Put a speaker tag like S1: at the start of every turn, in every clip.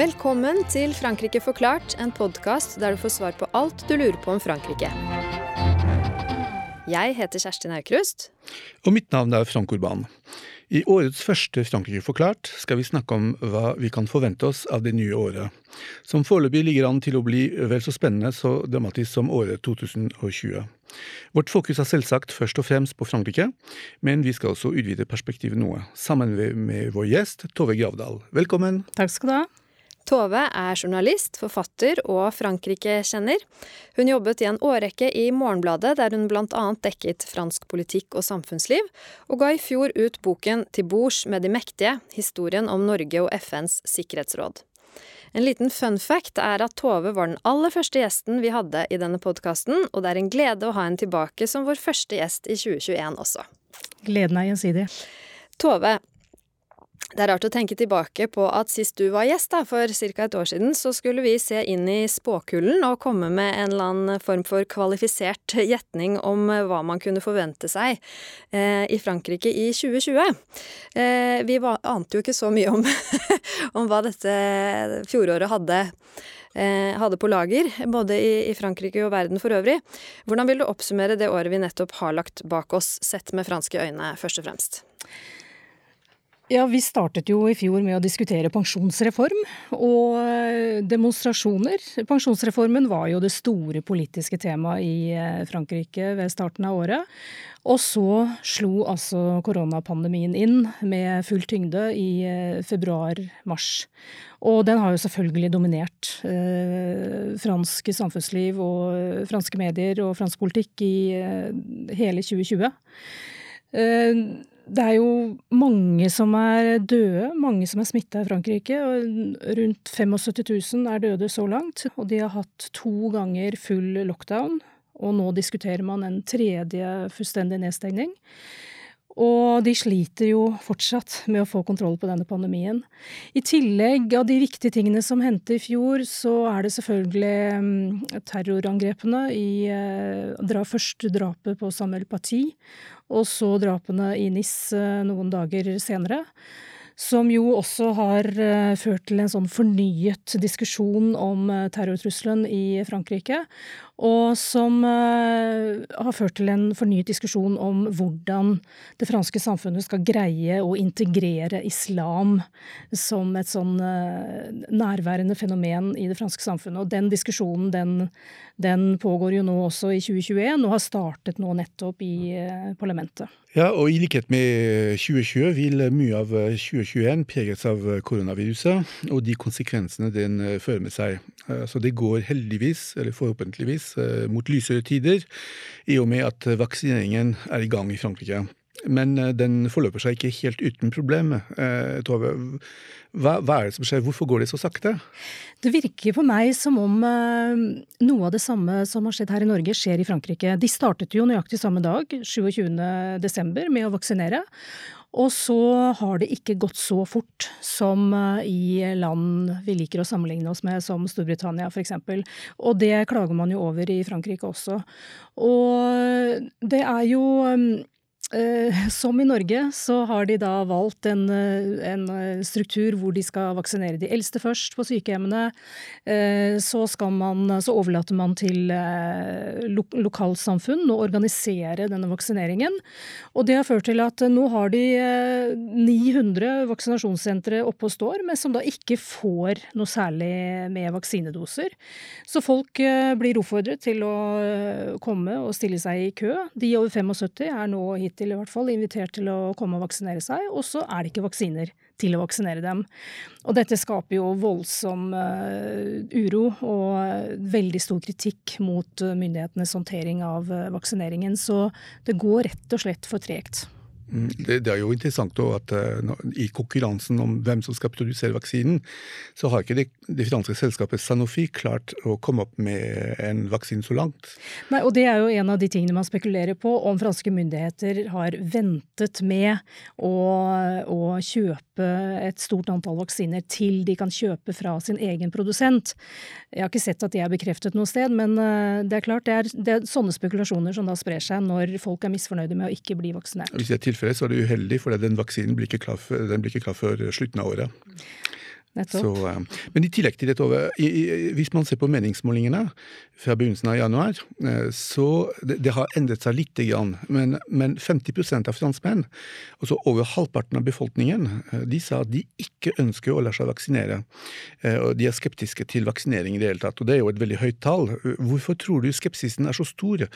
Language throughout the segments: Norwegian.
S1: Velkommen til Frankrike forklart, en podkast der du får svar på alt du lurer på om Frankrike. Jeg heter Kjerstin Aukrust.
S2: Og mitt navn er Frank Urban. I årets første Frankrike forklart skal vi snakke om hva vi kan forvente oss av det nye året, som foreløpig ligger an til å bli vel så spennende så dramatisk som året 2020. Vårt fokus er selvsagt først og fremst på Frankrike, men vi skal også utvide perspektivet noe, sammen med vår gjest Tove Gravdal. Velkommen.
S3: Takk skal du ha.
S1: Tove er journalist, forfatter og Frankrike-kjenner. Hun jobbet i en årrekke i Morgenbladet, der hun annet dekket fransk politikk og samfunnsliv, og ga i fjor ut boken Til bords med de mektige, historien om Norge og FNs sikkerhetsråd. En liten fun fact er at Tove var den aller første gjesten vi hadde i denne podkasten, og det er en glede å ha henne tilbake som vår første gjest i 2021 også.
S3: Gleden er gjensidig.
S1: Tove, det er rart å tenke tilbake på at sist du var gjest, da, for ca. et år siden, så skulle vi se inn i spåkullen og komme med en eller annen form for kvalifisert gjetning om eh, hva man kunne forvente seg eh, i Frankrike i 2020. Eh, vi var, ante jo ikke så mye om, om hva dette fjoråret hadde eh, hadde på lager, både i, Frankrike og verden for øvrig. Hvordan vil du oppsummere det året vi nettopp har lagt bak oss, sett med franske øyne, først og fremst?
S3: Ja, Vi startet jo i fjor med å diskutere pensjonsreform og eh, demonstrasjoner. Pensjonsreformen var jo det store politiske temaet i eh, Frankrike ved starten av året. Og så slo altså koronapandemien inn med full tyngde i eh, februar-mars. Og den har jo selvfølgelig dominert eh, fransk samfunnsliv og franske medier og fransk politikk i eh, hele 2020. Eh, det er jo mange som er døde, mange som er smitta i Frankrike. og Rundt 75 000 er døde så langt. Og de har hatt to ganger full lockdown. Og nå diskuterer man en tredje fullstendig nedstengning. Og de sliter jo fortsatt med å få kontroll på denne pandemien. I tillegg av de viktige tingene som hendte i fjor, så er det selvfølgelig mm, terrorangrepene i eh, Først drapet på Samuel Paty, og så drapene i NIS eh, noen dager senere. Som jo også har eh, ført til en sånn fornyet diskusjon om terrortrusselen i Frankrike og som uh, har ført til en fornyet diskusjon om hvordan det franske samfunnet skal greie å integrere islam som et sånn uh, nærværende fenomen i det franske samfunnet. Og den diskusjonen den, den, pågår jo nå også i 2021, og har startet nå nettopp i uh, parlamentet.
S2: Ja, og i likhet med 2020 vil mye av 2021 preges av koronaviruset og de konsekvensene den fører med seg. Så det går heldigvis, eller forhåpentligvis, Eh, mot lysere tider, i og med at vaksineringen er i gang i Frankrike. Men eh, den forløper seg ikke helt uten problem. Eh, Tove, hva, hva, er det som skjer, hvorfor går det så sakte?
S3: Det virker på meg som om noe av det samme som har skjedd her i Norge, skjer i Frankrike. De startet jo nøyaktig samme dag, 27.12., med å vaksinere. Og så har det ikke gått så fort som eh, i land vi liker å sammenligne oss med, som Storbritannia f.eks. Og det klager man jo over i Frankrike også. Og det er jo Eh, som i Norge så har de da valgt en, eh, en, eh, struktur hvor de skal vaksinere de eldste først på sykehjemmene. Så, man, så overlater man til lo, lokalsamfunn å organisere denne vaksineringen. Og det har ført til at nå har de 900 vaksinasjonssentre oppe og står, men som da ikke får noe særlig med vaksinedoser. Så folk blir oppfordret til å komme og stille seg i kø. De over 75 er nå hittil hittil i hvert fall invitert til å komme og vaksinere seg, og så er det ikke vaksiner til å vaksinere dem. Og dette skaper jo voldsom uh, uro og veldig stor kritikk mot uh, myndighetenes håndtering av vaksineringen. Så det går rett og slett for tregt.
S2: Mm, det, det, er jo interessant at uh, i konkurransen om hvem som skal produsere vaksinen, så har ikke det, det franske selskapet Sanofi klart å komme opp med en vaksine så langt.
S3: Nei, og Det er jo en av de tingene man spekulerer på, om franske myndigheter har ventet med å, å kjøpe et stort antall vaksiner til de kan kjøpe fra sin egen produsent. Jeg har ikke sett at det er bekreftet noe sted, men uh, det er klart det er, det er sånne spekulasjoner som da sprer seg når folk er misfornøyde med å ikke bli vaksinert.
S2: Hvis det er tilfellet, så er det uheldig, for den vaksinen blir ikke klar, blir ikke klar før slutten av året. Så, eh, men i tillegg til dette, hvis man ser på meningsmålingene fra begynnelsen av januar, eh, så det, det har endret seg lite grann. Men, men 50% av franskmenn, altså over halvparten av befolkningen, eh, de sa at de ikke ønsker å la seg vaksinere. Og de er skeptiske til vaksinering i det hele tatt, og det er jo et veldig høyt tall. Hvorfor tror du skepsisen er så stor,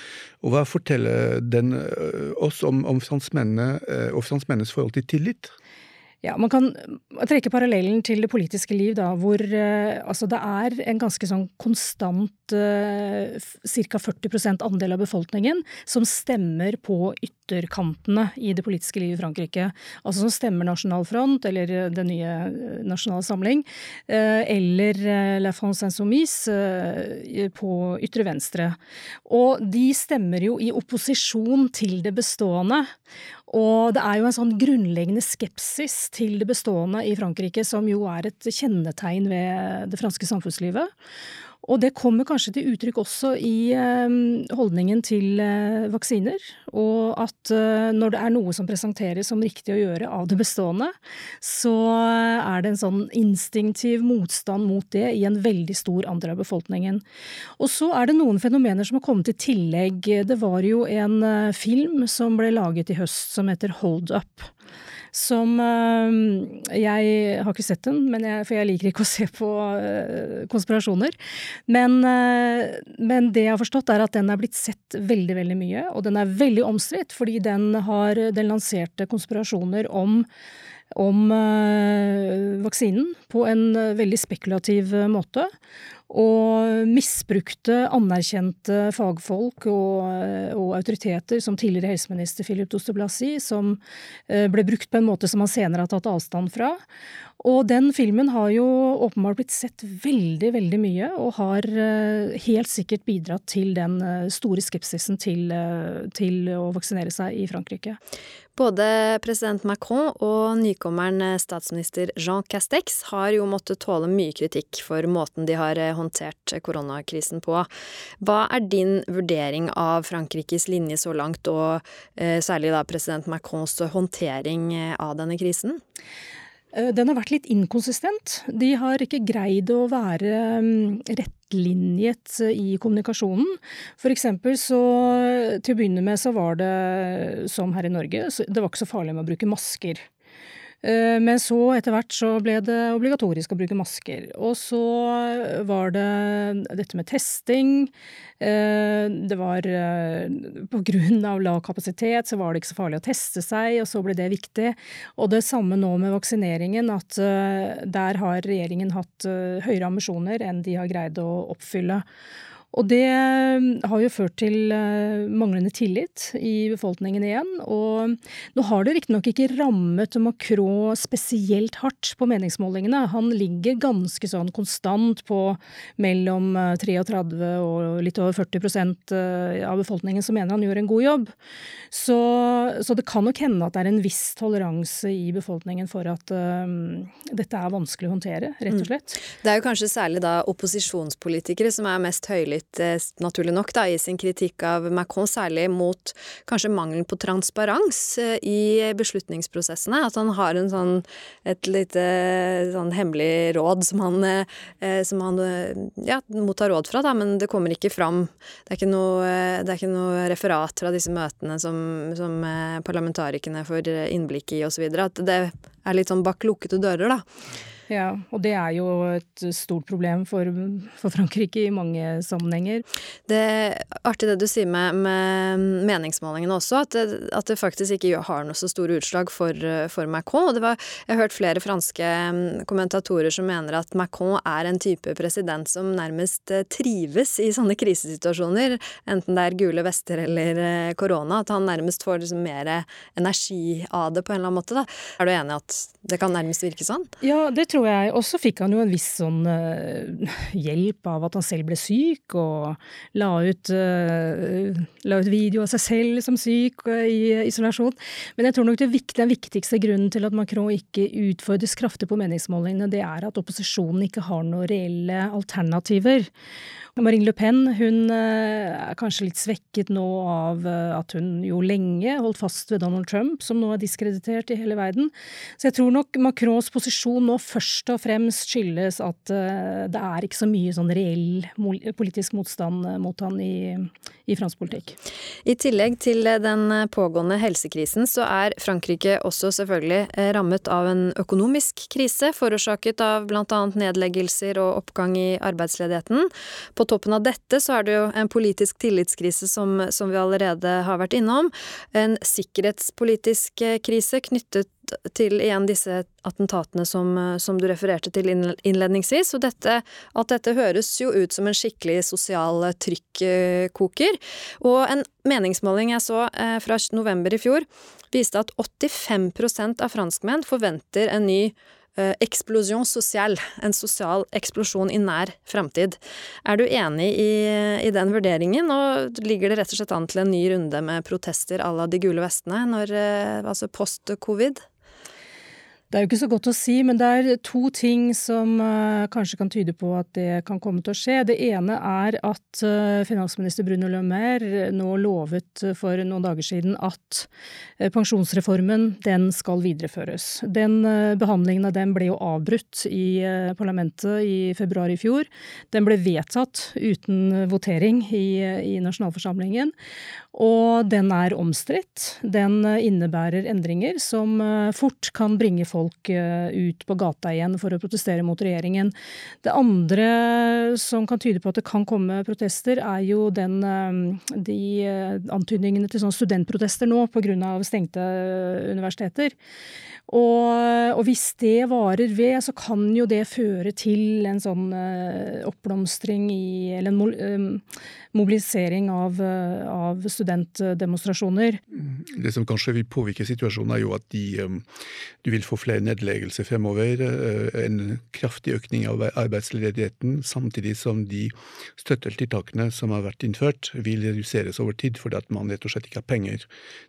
S2: og hva forteller den oss om, om franskmennene og franskmennenes forhold til tillit?
S3: Ja, Man kan trekke parallellen til det politiske liv, da, hvor eh, altså det er en ganske sånn konstant eh, ca. 40% andel av befolkningen som stemmer på ytterkantene i det politiske livet i Frankrike. Altså som stemmer Nasjonal Front, eller eh, Den nye eh, nasjonale samling, eh, eller eh, La France Insoumise på ytre venstre. Og de stemmer jo i opposisjon til det bestående. Og det er jo en sånn grunnleggende skepsis til det bestående i Frankrike, som jo er et kjennetegn ved det franske samfunnslivet. Og det kommer kanskje til uttrykk også i eh, holdningen til eh, vaksiner. Og at eh, når det er noe som presenteres som riktig å gjøre av det bestående, så er det en sånn instinktiv motstand mot det i en veldig stor andel av befolkningen. Og så er det noen fenomener som har kommet i tillegg. Det var jo en film som ble laget i høst som heter Hold Up som eh, Jeg har ikke sett den, jeg, for jeg liker ikke å se på eh, konspirasjoner. Men, eh, men, det jeg har forstått, er at den er blitt sett veldig, veldig mye. Og den er veldig omstridt, fordi den har den lanserte konspirasjoner om om vaksinen på en veldig spekulativ måte og misbrukte anerkjente fagfolk og, og, autoriteter, som tidligere helseminister Philip Doster som eh, ble brukt på en måte som han senere har tatt avstand fra. Og den filmen har jo åpenbart blitt sett veldig, veldig mye, og har eh, helt sikkert bidratt til den eh, store skepsisen til, til å vaksinere seg i Frankrike.
S1: Både president Macron og nykommeren statsminister Jean Castex har jo måttet tåle mye kritikk for måten de har håndtert koronakrisen på. Hva er din vurdering av Frankrikes linje så langt, og eh, særlig da president Macrons håndtering av denne krisen?
S3: Den har vært litt inkonsistent. De har ikke greid å være mm, rettlinjet i kommunikasjonen. For så til å begynne med så var det som her i Norge, det var ikke så farlig med å bruke masker. Eh, men så etter hvert så ble det obligatorisk å bruke masker. Og så var det dette med testing. Eh, det var eh, på grunn av lav kapasitet så var det ikke så farlig å teste seg, og så ble det viktig. Og det samme nå med vaksineringen, at der har regjeringen hatt høyere ambisjoner enn de har greid å oppfylle. Og det eh, har jo ført til eh, manglende tillit i befolkningen igjen. Og nå har det riktignok ikke rammet Macron spesielt hardt på meningsmålingene. Han ligger ganske sånn konstant på mellom 33 eh, og litt over 40% av befolkningen som mener han gjør en god jobb. Så, så det kan nok hende at det er en viss toleranse i befolkningen for at um, dette er vanskelig å håndtere, rett og mm. slett.
S1: Det er jo kanskje særlig da opposisjonspolitikere som er mest høylytte litt, eh, naturlig nok, da, i sin kritikk av Macron, særlig mot kanskje mangelen på transparens eh, i beslutningsprosessene. At han har en sånn, et lite sånn hemmelig råd som han, eh, som han ja, mottar råd fra, da, men det kommer ikke fram. Det er ikke noe, det er ikke noe referat fra disse møtene som, som parlamentarikerne får innblikk i, osv. At det er litt sånn bak lukkede dører, da.
S3: Ja, og det er jo et stort problem for, for Frankrike i mange sammenhenger.
S1: Det er artig det du sier med, med meningsmålingene også, at det, at det, faktisk ikke har noe så store utslag for, for Macron. Og det var, jeg har hørt flere franske mm, kommentatorer som mener at Macron er en type president som nærmest eh, trives i sånne krisesituasjoner, enten det er gule vester eller eh, korona, at han nærmest får liksom mer energi av det på en eller annen måte. Da. Er du enig i at det kan nærmest virke sånn?
S3: Ja, det tror jeg. Og så fikk han jo en viss sånn uh, hjelp av at han selv ble syk, og la ut, uh, la ut video av seg selv som syk uh, i isolasjon. Men jeg tror nok viktig, den viktigste grunnen til at Macron ikke utfordres kraftig på meningsmålingene, det er at opposisjonen ikke har noen reelle alternativer. Marine Le Pen hun eh, er kanskje litt svekket nå av eh, at hun jo lenge holdt fast ved Donald Trump, som nå er diskreditert i hele verden. Så jeg tror nok Macrons posisjon nå først og fremst skyldes at eh, det er ikke så mye sånn reell politisk motstand mot han i, i fransk politikk.
S1: I tillegg til den pågående helsekrisen, så er Frankrike også selvfølgelig rammet av en økonomisk krise, forårsaket av bl.a. nedleggelser og oppgang i arbeidsledigheten. På på toppen av dette så er det jo en politisk tillitskrise som, som vi allerede har vært innom. En sikkerhetspolitisk eh, krise knyttet til igjen disse attentatene som, som, du refererte til innledningsvis. Og dette, at dette høres jo ut som en skikkelig sosial trykkoker. Og en meningsmåling jeg så eh, fra november i fjor, viste at 85% av franskmenn forventer en ny Eh, eksplosjon sosial, en sosial eksplosjon i nær framtid. Er du enig i, i, den vurderingen, og ligger det rett og slett an til en ny runde med protester à la De gule vestene, når, eh, altså post covid?
S3: Det er jo ikke så godt å si, men det er to ting som uh, kanskje kan tyde på at det kan komme til å skje. Det ene er at uh, finansminister Bruno Le Maire nå lovet for noen dager siden at pensjonsreformen den skal videreføres. Den behandlingen av den ble jo avbrutt i parlamentet i februar i fjor. Den ble vedtatt uten votering i, i nasjonalforsamlingen. Og den er omstridt. Den innebærer endringer som fort kan bringe folk eh, ut på gata igjen for å protestere mot regjeringen. Det andre som kan tyde på at det kan komme protester, er jo den, eh, de eh, antydningene til sånn studentprotester nå pga. stengte universiteter. Og, og, hvis det varer ved, så kan jo det føre til en sånn oppblomstring i Eller en mobilisering av, av studentdemonstrasjoner.
S2: Det som kanskje vil påvirke situasjonen, er jo at de, du vil få flere nedleggelser fremover. Eh, en kraftig økning av arbeidsledigheten, samtidig som de støttetiltakene som har vært innført, vil reduseres over tid, fordi at man rett og slett ikke har penger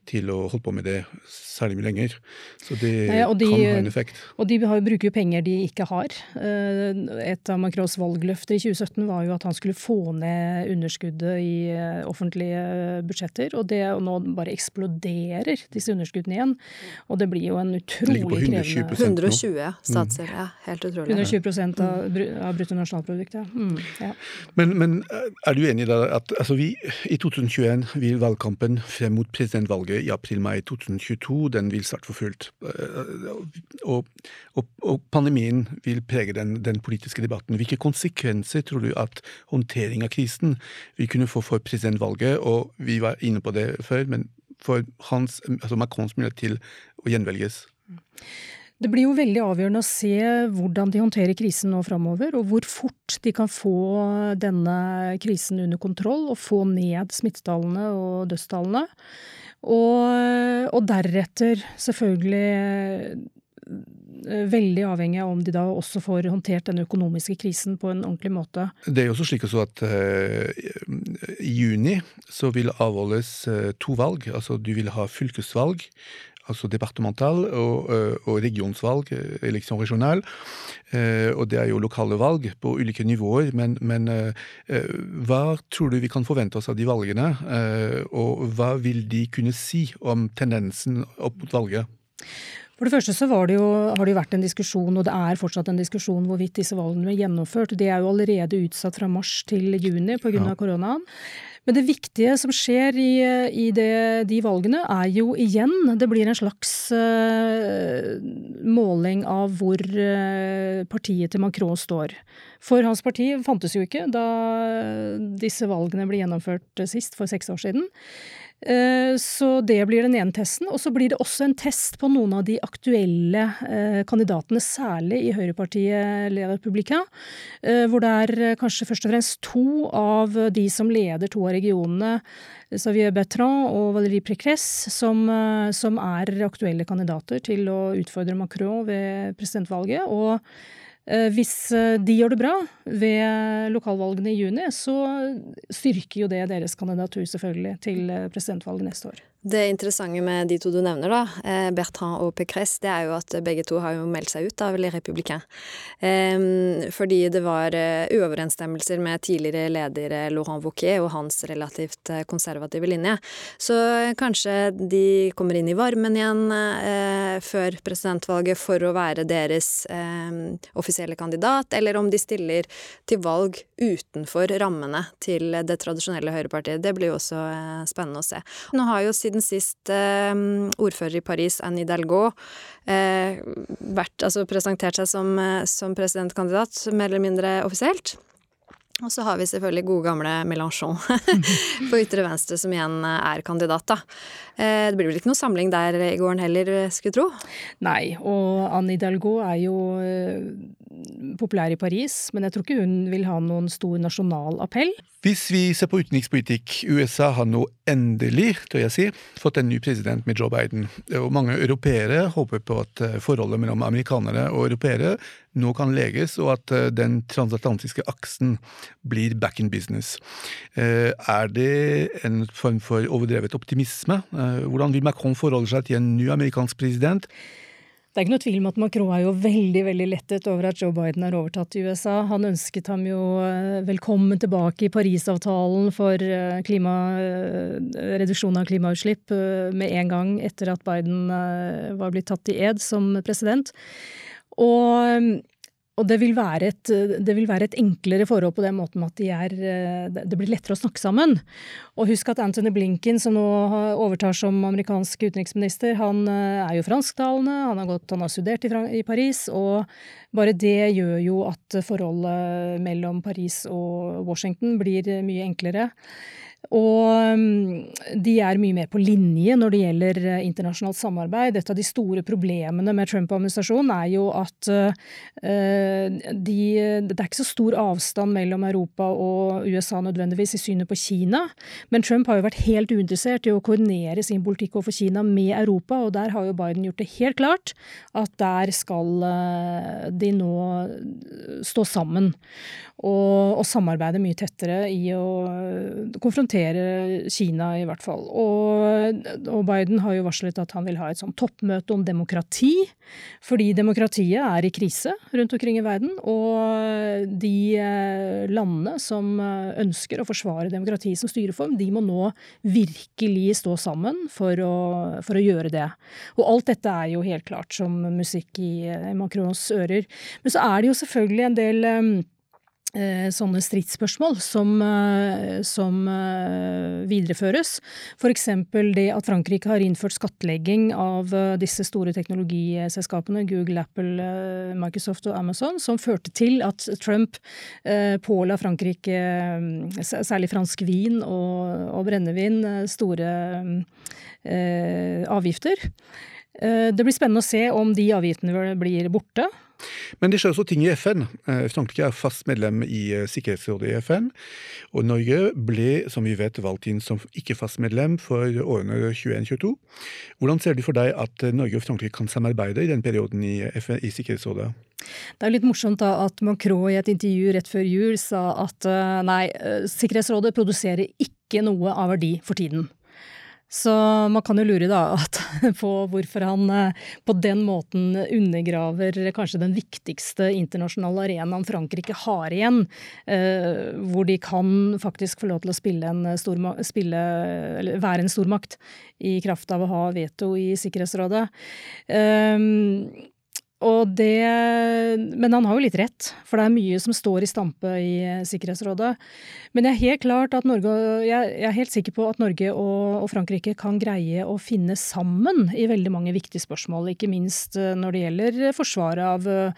S2: til å holde på med det særlig mye lenger. Så det Nei, de, kan ha en effekt.
S3: Og de bruker jo penger de ikke har. Eh, et av Macrons valgløfter i 2017 var jo at han skulle få ned underskuddet i eh, offentlige budsjetter, og det nå bare eksploderer disse underskuddene igjen. Og det blir jo en utrolig krevende
S1: 120 ja. statsgjeld. Ja, helt utrolig.
S3: 120 av, av bruttonasjonalproduktet. ja. Mm, ja.
S2: Men, men, eh, er du enig i at altså vi, i 2021 vil valgkampen frem mot presidentvalget i april-mai 2022 den vil starte for fullt. Eh, og, og, og, pandemien vil prege den, den, politiske debatten. Hvilke konsekvenser tror du at håndtering av krisen vil kunne få for presidentvalget? Og vi var inne på det før, men for hans, altså Macrons mulighet til å gjenvelges?
S3: Det blir jo veldig avgjørende å se hvordan de håndterer krisen nå framover, og hvor fort de kan få denne krisen under kontroll og få ned smittetallene og dødstallene. Og, og deretter selvfølgelig veldig avhengig av om de da også får håndtert den økonomiske krisen på en ordentlig måte.
S2: Det er jo også slik at uh, i juni så vil avholdes uh, to valg. Altså du vil ha fylkesvalg altså departemental og, og regionsvalg, eleksjon regional. Øh, og det er jo lokale valg på ulike nivåer. Men, men hva tror du vi kan forvente oss av de valgene? Og hva vil de kunne si om tendensen opp mot valget?
S3: For det første så det jo, har det jo vært en diskusjon, og det er fortsatt en diskusjon hvorvidt disse valgene blir gjennomført. Det er jo allerede utsatt fra mars til juni pga. Ja. koronaen. Men det viktige som skjer i, i det, de valgene, er jo igjen Det blir en slags uh, måling av hvor uh, partiet til Macron står. For hans parti fantes jo ikke da disse valgene ble gjennomført sist, for seks år siden. Eh, så det blir den ene testen. Og så blir det også en test på noen av de aktuelle eh, kandidatene, særlig i høyrepartiet Le Republicain, eh, hvor det er kanskje først og fremst to av de som leder to av regionene, Xavier Bertrand og Valérie Pécresse, som, som er aktuelle kandidater til å utfordre Macron ved presidentvalget. og hvis eh, de gjør det bra ved lokalvalgene i juni, så styrker jo det deres kandidatur selvfølgelig til eh, presidentvalget neste år.
S1: Det interessante med de to du nevner, da, eh, Bertrand og Pécresse, det er jo at begge to har jo meldt seg ut av Les Républicains. fordi det var eh, uoverensstemmelser med tidligere leder Laurent Wauquiez og hans relativt eh, konservative linje. Så kanskje de kommer inn i varmen igjen før presidentvalget for å være deres offisielle kandidat, eller om de stiller til valg utenfor rammene til det tradisjonelle høyrepartiet. Det blir jo også spennende å se. Nå har jo siden siden sist eh, ordfører i Paris, Anne Hidalgo, eh, vært, altså presentert seg som, eh, som presidentkandidat, mer eller mindre offisielt. Og så har vi selvfølgelig gode gamle Mélenchon på ytre venstre, som igjen er kandidat, da. Eh, det blir vel ikke noe samling der i gården heller, skulle tro?
S3: Nei, og Anne Hidalgo er jo eh, populær i Paris, men jeg tror ikke hun vil ha noen stor nasjonal appell.
S2: Hvis vi ser på utenrikspolitikk, USA har nå endelig, tør jeg si, fått en ny president med Joe Biden. Og mange europeere håper på at eh, forholdet mellom amerikanere og europeere nå kan leges, og at den transatlantiske aksen blir back in business. Er det en form for overdrevet optimisme? Eh, hvordan vil Macron forholde seg til en ny amerikansk president?
S3: Det er ikke noe tvil om at Macron er jo veldig veldig lettet over at Joe Biden har overtatt i USA. Han ønsket ham jo eh, velkommen tilbake i Parisavtalen for eh, klima, reduksjon av klimautslipp med en gang etter at Biden var blitt tatt i ed som president. Og og det vil, et, det vil, være et, enklere forhold på den måten at de er, det blir lettere å snakke sammen. Og husk at Anthony Blinken, som nå overtar som amerikansk utenriksminister, han eh, er jo fransktalende, han har, gått, han har studert i, i Paris, og bare det gjør jo at forholdet mellom Paris og Washington blir mye enklere. Og mm, de er mye mer på linje når det gjelder eh, internasjonalt samarbeid. Et av de store problemene med Trump-administrasjonen er jo at eh, de, det er ikke så stor avstand mellom Europa og USA nødvendigvis i synet på Kina. Men Trump har jo vært helt uinteressert i å koordinere sin politikk overfor Kina med Europa, og der har jo Biden gjort det helt klart at der skal eh, de nå stå sammen og, og samarbeide mye tettere i å konfrontere Kina, i hvert fall. Og, og, Biden har jo varslet at han vil ha et sånt toppmøte om demokrati, fordi demokratiet er i krise rundt omkring i verden. Og de eh, landene som ønsker å forsvare demokrati som styreform, de må nå virkelig stå sammen for å, for å gjøre det. Og alt dette er jo helt klart som musikk i Macrons ører. Men så er det jo selvfølgelig en del Eh, sånne stridsspørsmål som, eh, som eh, videreføres. F.eks. det at Frankrike har innført skattlegging av disse store teknologiselskapene, Google, Apple, Microsoft og Amazon, som førte til at Trump påla Frankrike, særlig fransk vin og, og brennevin, store avgifter. Det blir spennende å se om de avgiftene blir borte.
S2: Men det skjer også ting i FN. Eh, Frankrike er fast medlem i eh, Sikkerhetsrådet i FN. Og Norge ble, som vi vet, valgt inn som ikke-fast medlem for årene 2021-2022. Hvordan ser du for deg at eh, Norge og Frankrike kan samarbeide i den perioden i, FN, i Sikkerhetsrådet?
S3: Det er litt morsomt da at Macron i et intervju rett før jul sa at nei, Sikkerhetsrådet produserer ikke noe av verdi for tiden. Så man kan jo lure da på hvorfor han eh, på den måten undergraver kanskje den viktigste internasjonale arenaen Frankrike har igjen, eh, hvor de kan faktisk få lov til å spille en spille, være en stormakt i kraft av å ha veto i Sikkerhetsrådet. Um, og det Men han har jo litt rett, for det er mye som står i stampe i Sikkerhetsrådet. Men jeg er helt klart at Norge, jeg er helt sikker på at Norge og, og Frankrike kan greie å finne sammen i veldig mange viktige spørsmål. Ikke minst eh, når det gjelder forsvaret av,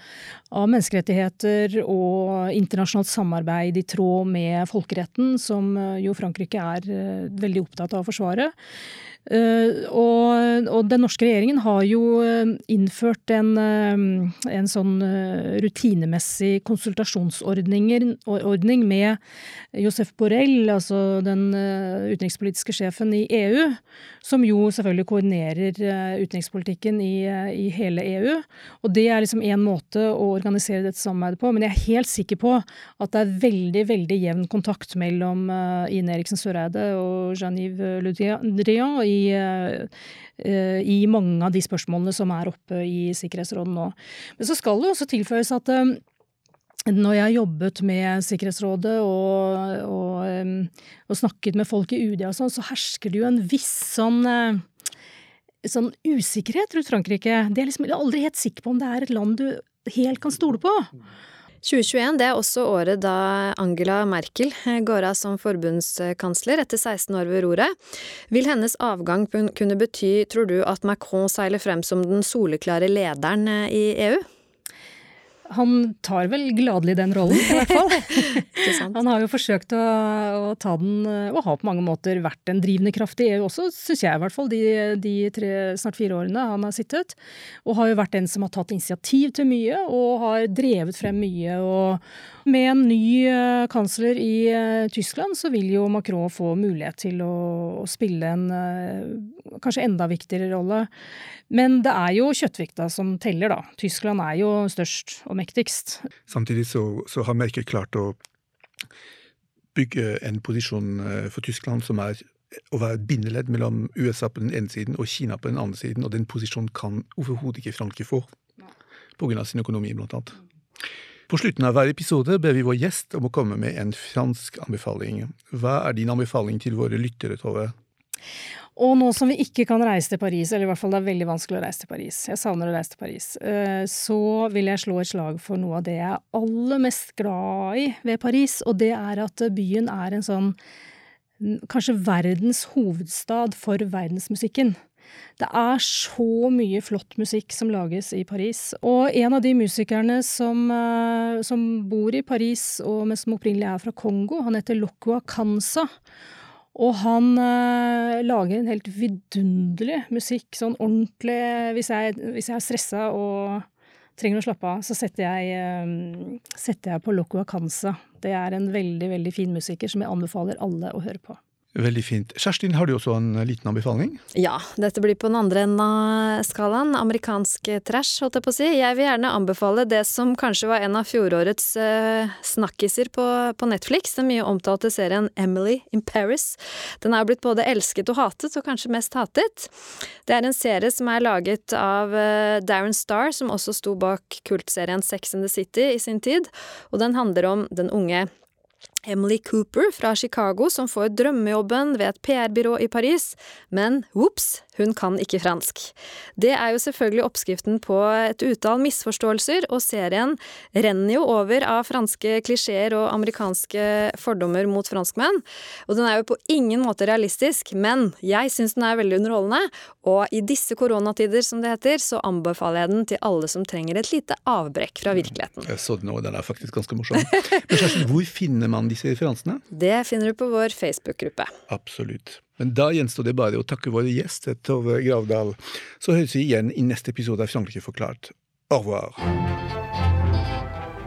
S3: av menneskerettigheter og internasjonalt samarbeid i tråd med folkeretten, som jo Frankrike er eh, veldig opptatt av å forsvare. Uh, og, og, den norske regjeringen har jo uh, innført en, uh, en sånn rutinemessig konsultasjonsordning med Josef Borrell, altså den utenrikspolitiske sjefen i EU, som jo selvfølgelig koordinerer utenrikspolitikken i, i, hele EU. Og det er liksom én måte å organisere dette samarbeidet på, men jeg er helt sikker på at det er veldig, veldig jevn kontakt mellom Ine Eriksen Søreide og Jean-Yves Le Drian i i, uh, i mange av de spørsmålene som er oppe i Sikkerhetsrådet nå. Men så skal det også tilføyes at uh, når jeg jobbet med Sikkerhetsrådet og, og, og, snakket med folk i UD og sånn, så hersker det jo en viss sånn sånn usikkerhet rundt Frankrike. De er liksom aldri helt sikker på om det er et land du helt kan stole på.
S1: 2021 det er også året da Angela Merkel går av som forbundskansler etter 16 år ved roret. Vil hennes avgang kunne bety, tror du, at Macron seiler frem som den soleklare lederen i EU?
S3: Han tar vel gladelig den rollen, i hvert fall. han har jo forsøkt å, å, ta den, og har på mange måter vært en drivende kraft i EU også, syns jeg i hvert fall, de, de tre, snart fire årene han har sittet. Og har jo vært den som har tatt initiativ til mye, og har drevet frem mye. og med en ny uh, kansler i uh, Tyskland så vil jo Macron få mulighet til å, spille en uh, kanskje enda viktigere rolle. Men det er jo kjøttvikta som teller, da. Tyskland er jo størst og mektigst.
S2: Samtidig så, så har Merkel klart å bygge en posisjon eh, for Tyskland som er å være bindeledd mellom USA på den ene siden og Kina på den andre siden, og den posisjonen kan overhodet ikke Frankrike få, pga. sin økonomi, blant annet. På slutten av hver episode ber vi vår gjest om å komme med en fransk anbefaling. Hva er din anbefaling til våre lyttere, Tove?
S3: Og nå som vi ikke kan reise til Paris, eller i hvert fall det er veldig vanskelig å reise til Paris, jeg savner å reise til Paris, eh, så vil jeg slå et slag for noe av det jeg er aller mest glad i ved Paris, og det er at byen er en sånn kanskje verdens hovedstad for verdensmusikken. Det er så mye flott musikk som lages i Paris. Og en av de musikerne som, eh, som bor i Paris, og som opprinnelig er fra Kongo, han heter Lokwa Kansa. Og han øh, lager en helt vidunderlig musikk, sånn ordentlig Hvis jeg, hvis jeg er stressa og trenger å slappe av, så setter jeg, øh, setter jeg på Loco Acanza. Det er en veldig, veldig fin musiker som jeg anbefaler alle å høre på.
S2: Veldig fint. Kjerstin, har du også en liten anbefaling?
S1: Ja, dette blir på den andre enden av skalaen. Amerikansk trash, holdt jeg på å si. Jeg vil gjerne anbefale det som kanskje var en av fjorårets uh, snakkiser på, på, Netflix, den mye omtalte serien Emily in Paris. Den er blitt både elsket og hatet, og kanskje mest hatet. Det er en serie som er laget av uh, Darren Star, som også sto bak kultserien Sex and the City i sin tid, og den handler om den unge Emily Cooper fra Chicago som får drømmejobben ved et PR-byrå i Paris, men ops, hun kan ikke fransk. Det er jo selvfølgelig oppskriften på et utall misforståelser, og serien renner jo over av franske klisjeer og amerikanske fordommer mot franskmenn. Og den er jo på ingen måte realistisk, men jeg syns den er veldig underholdende, og i disse koronatider, som det heter, så anbefaler jeg den til alle som trenger et lite avbrekk fra virkeligheten.
S2: Jeg så den òg, den er faktisk ganske morsom. Men hvor finner man disse referansene?
S1: Det finner du på vår Facebook-gruppe.
S2: Absolutt. Men da gjenstår det bare å takke våre gjester, Tove Gravdal. Så høres vi igjen i neste episode av Frankrike forklart. Au revoir.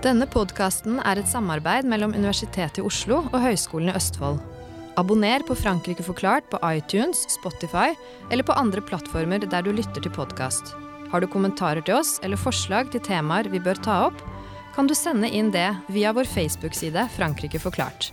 S1: Denne podkasten er et samarbeid mellom Universitetet i Oslo og Høgskolen i Østfold. Abonner på Frankrike forklart på iTunes, Spotify eller på andre plattformer der du lytter til podkast. Har du kommentarer til oss eller forslag til temaer vi bør ta opp, kan du sende inn det via vår Facebook-side Frankrike forklart.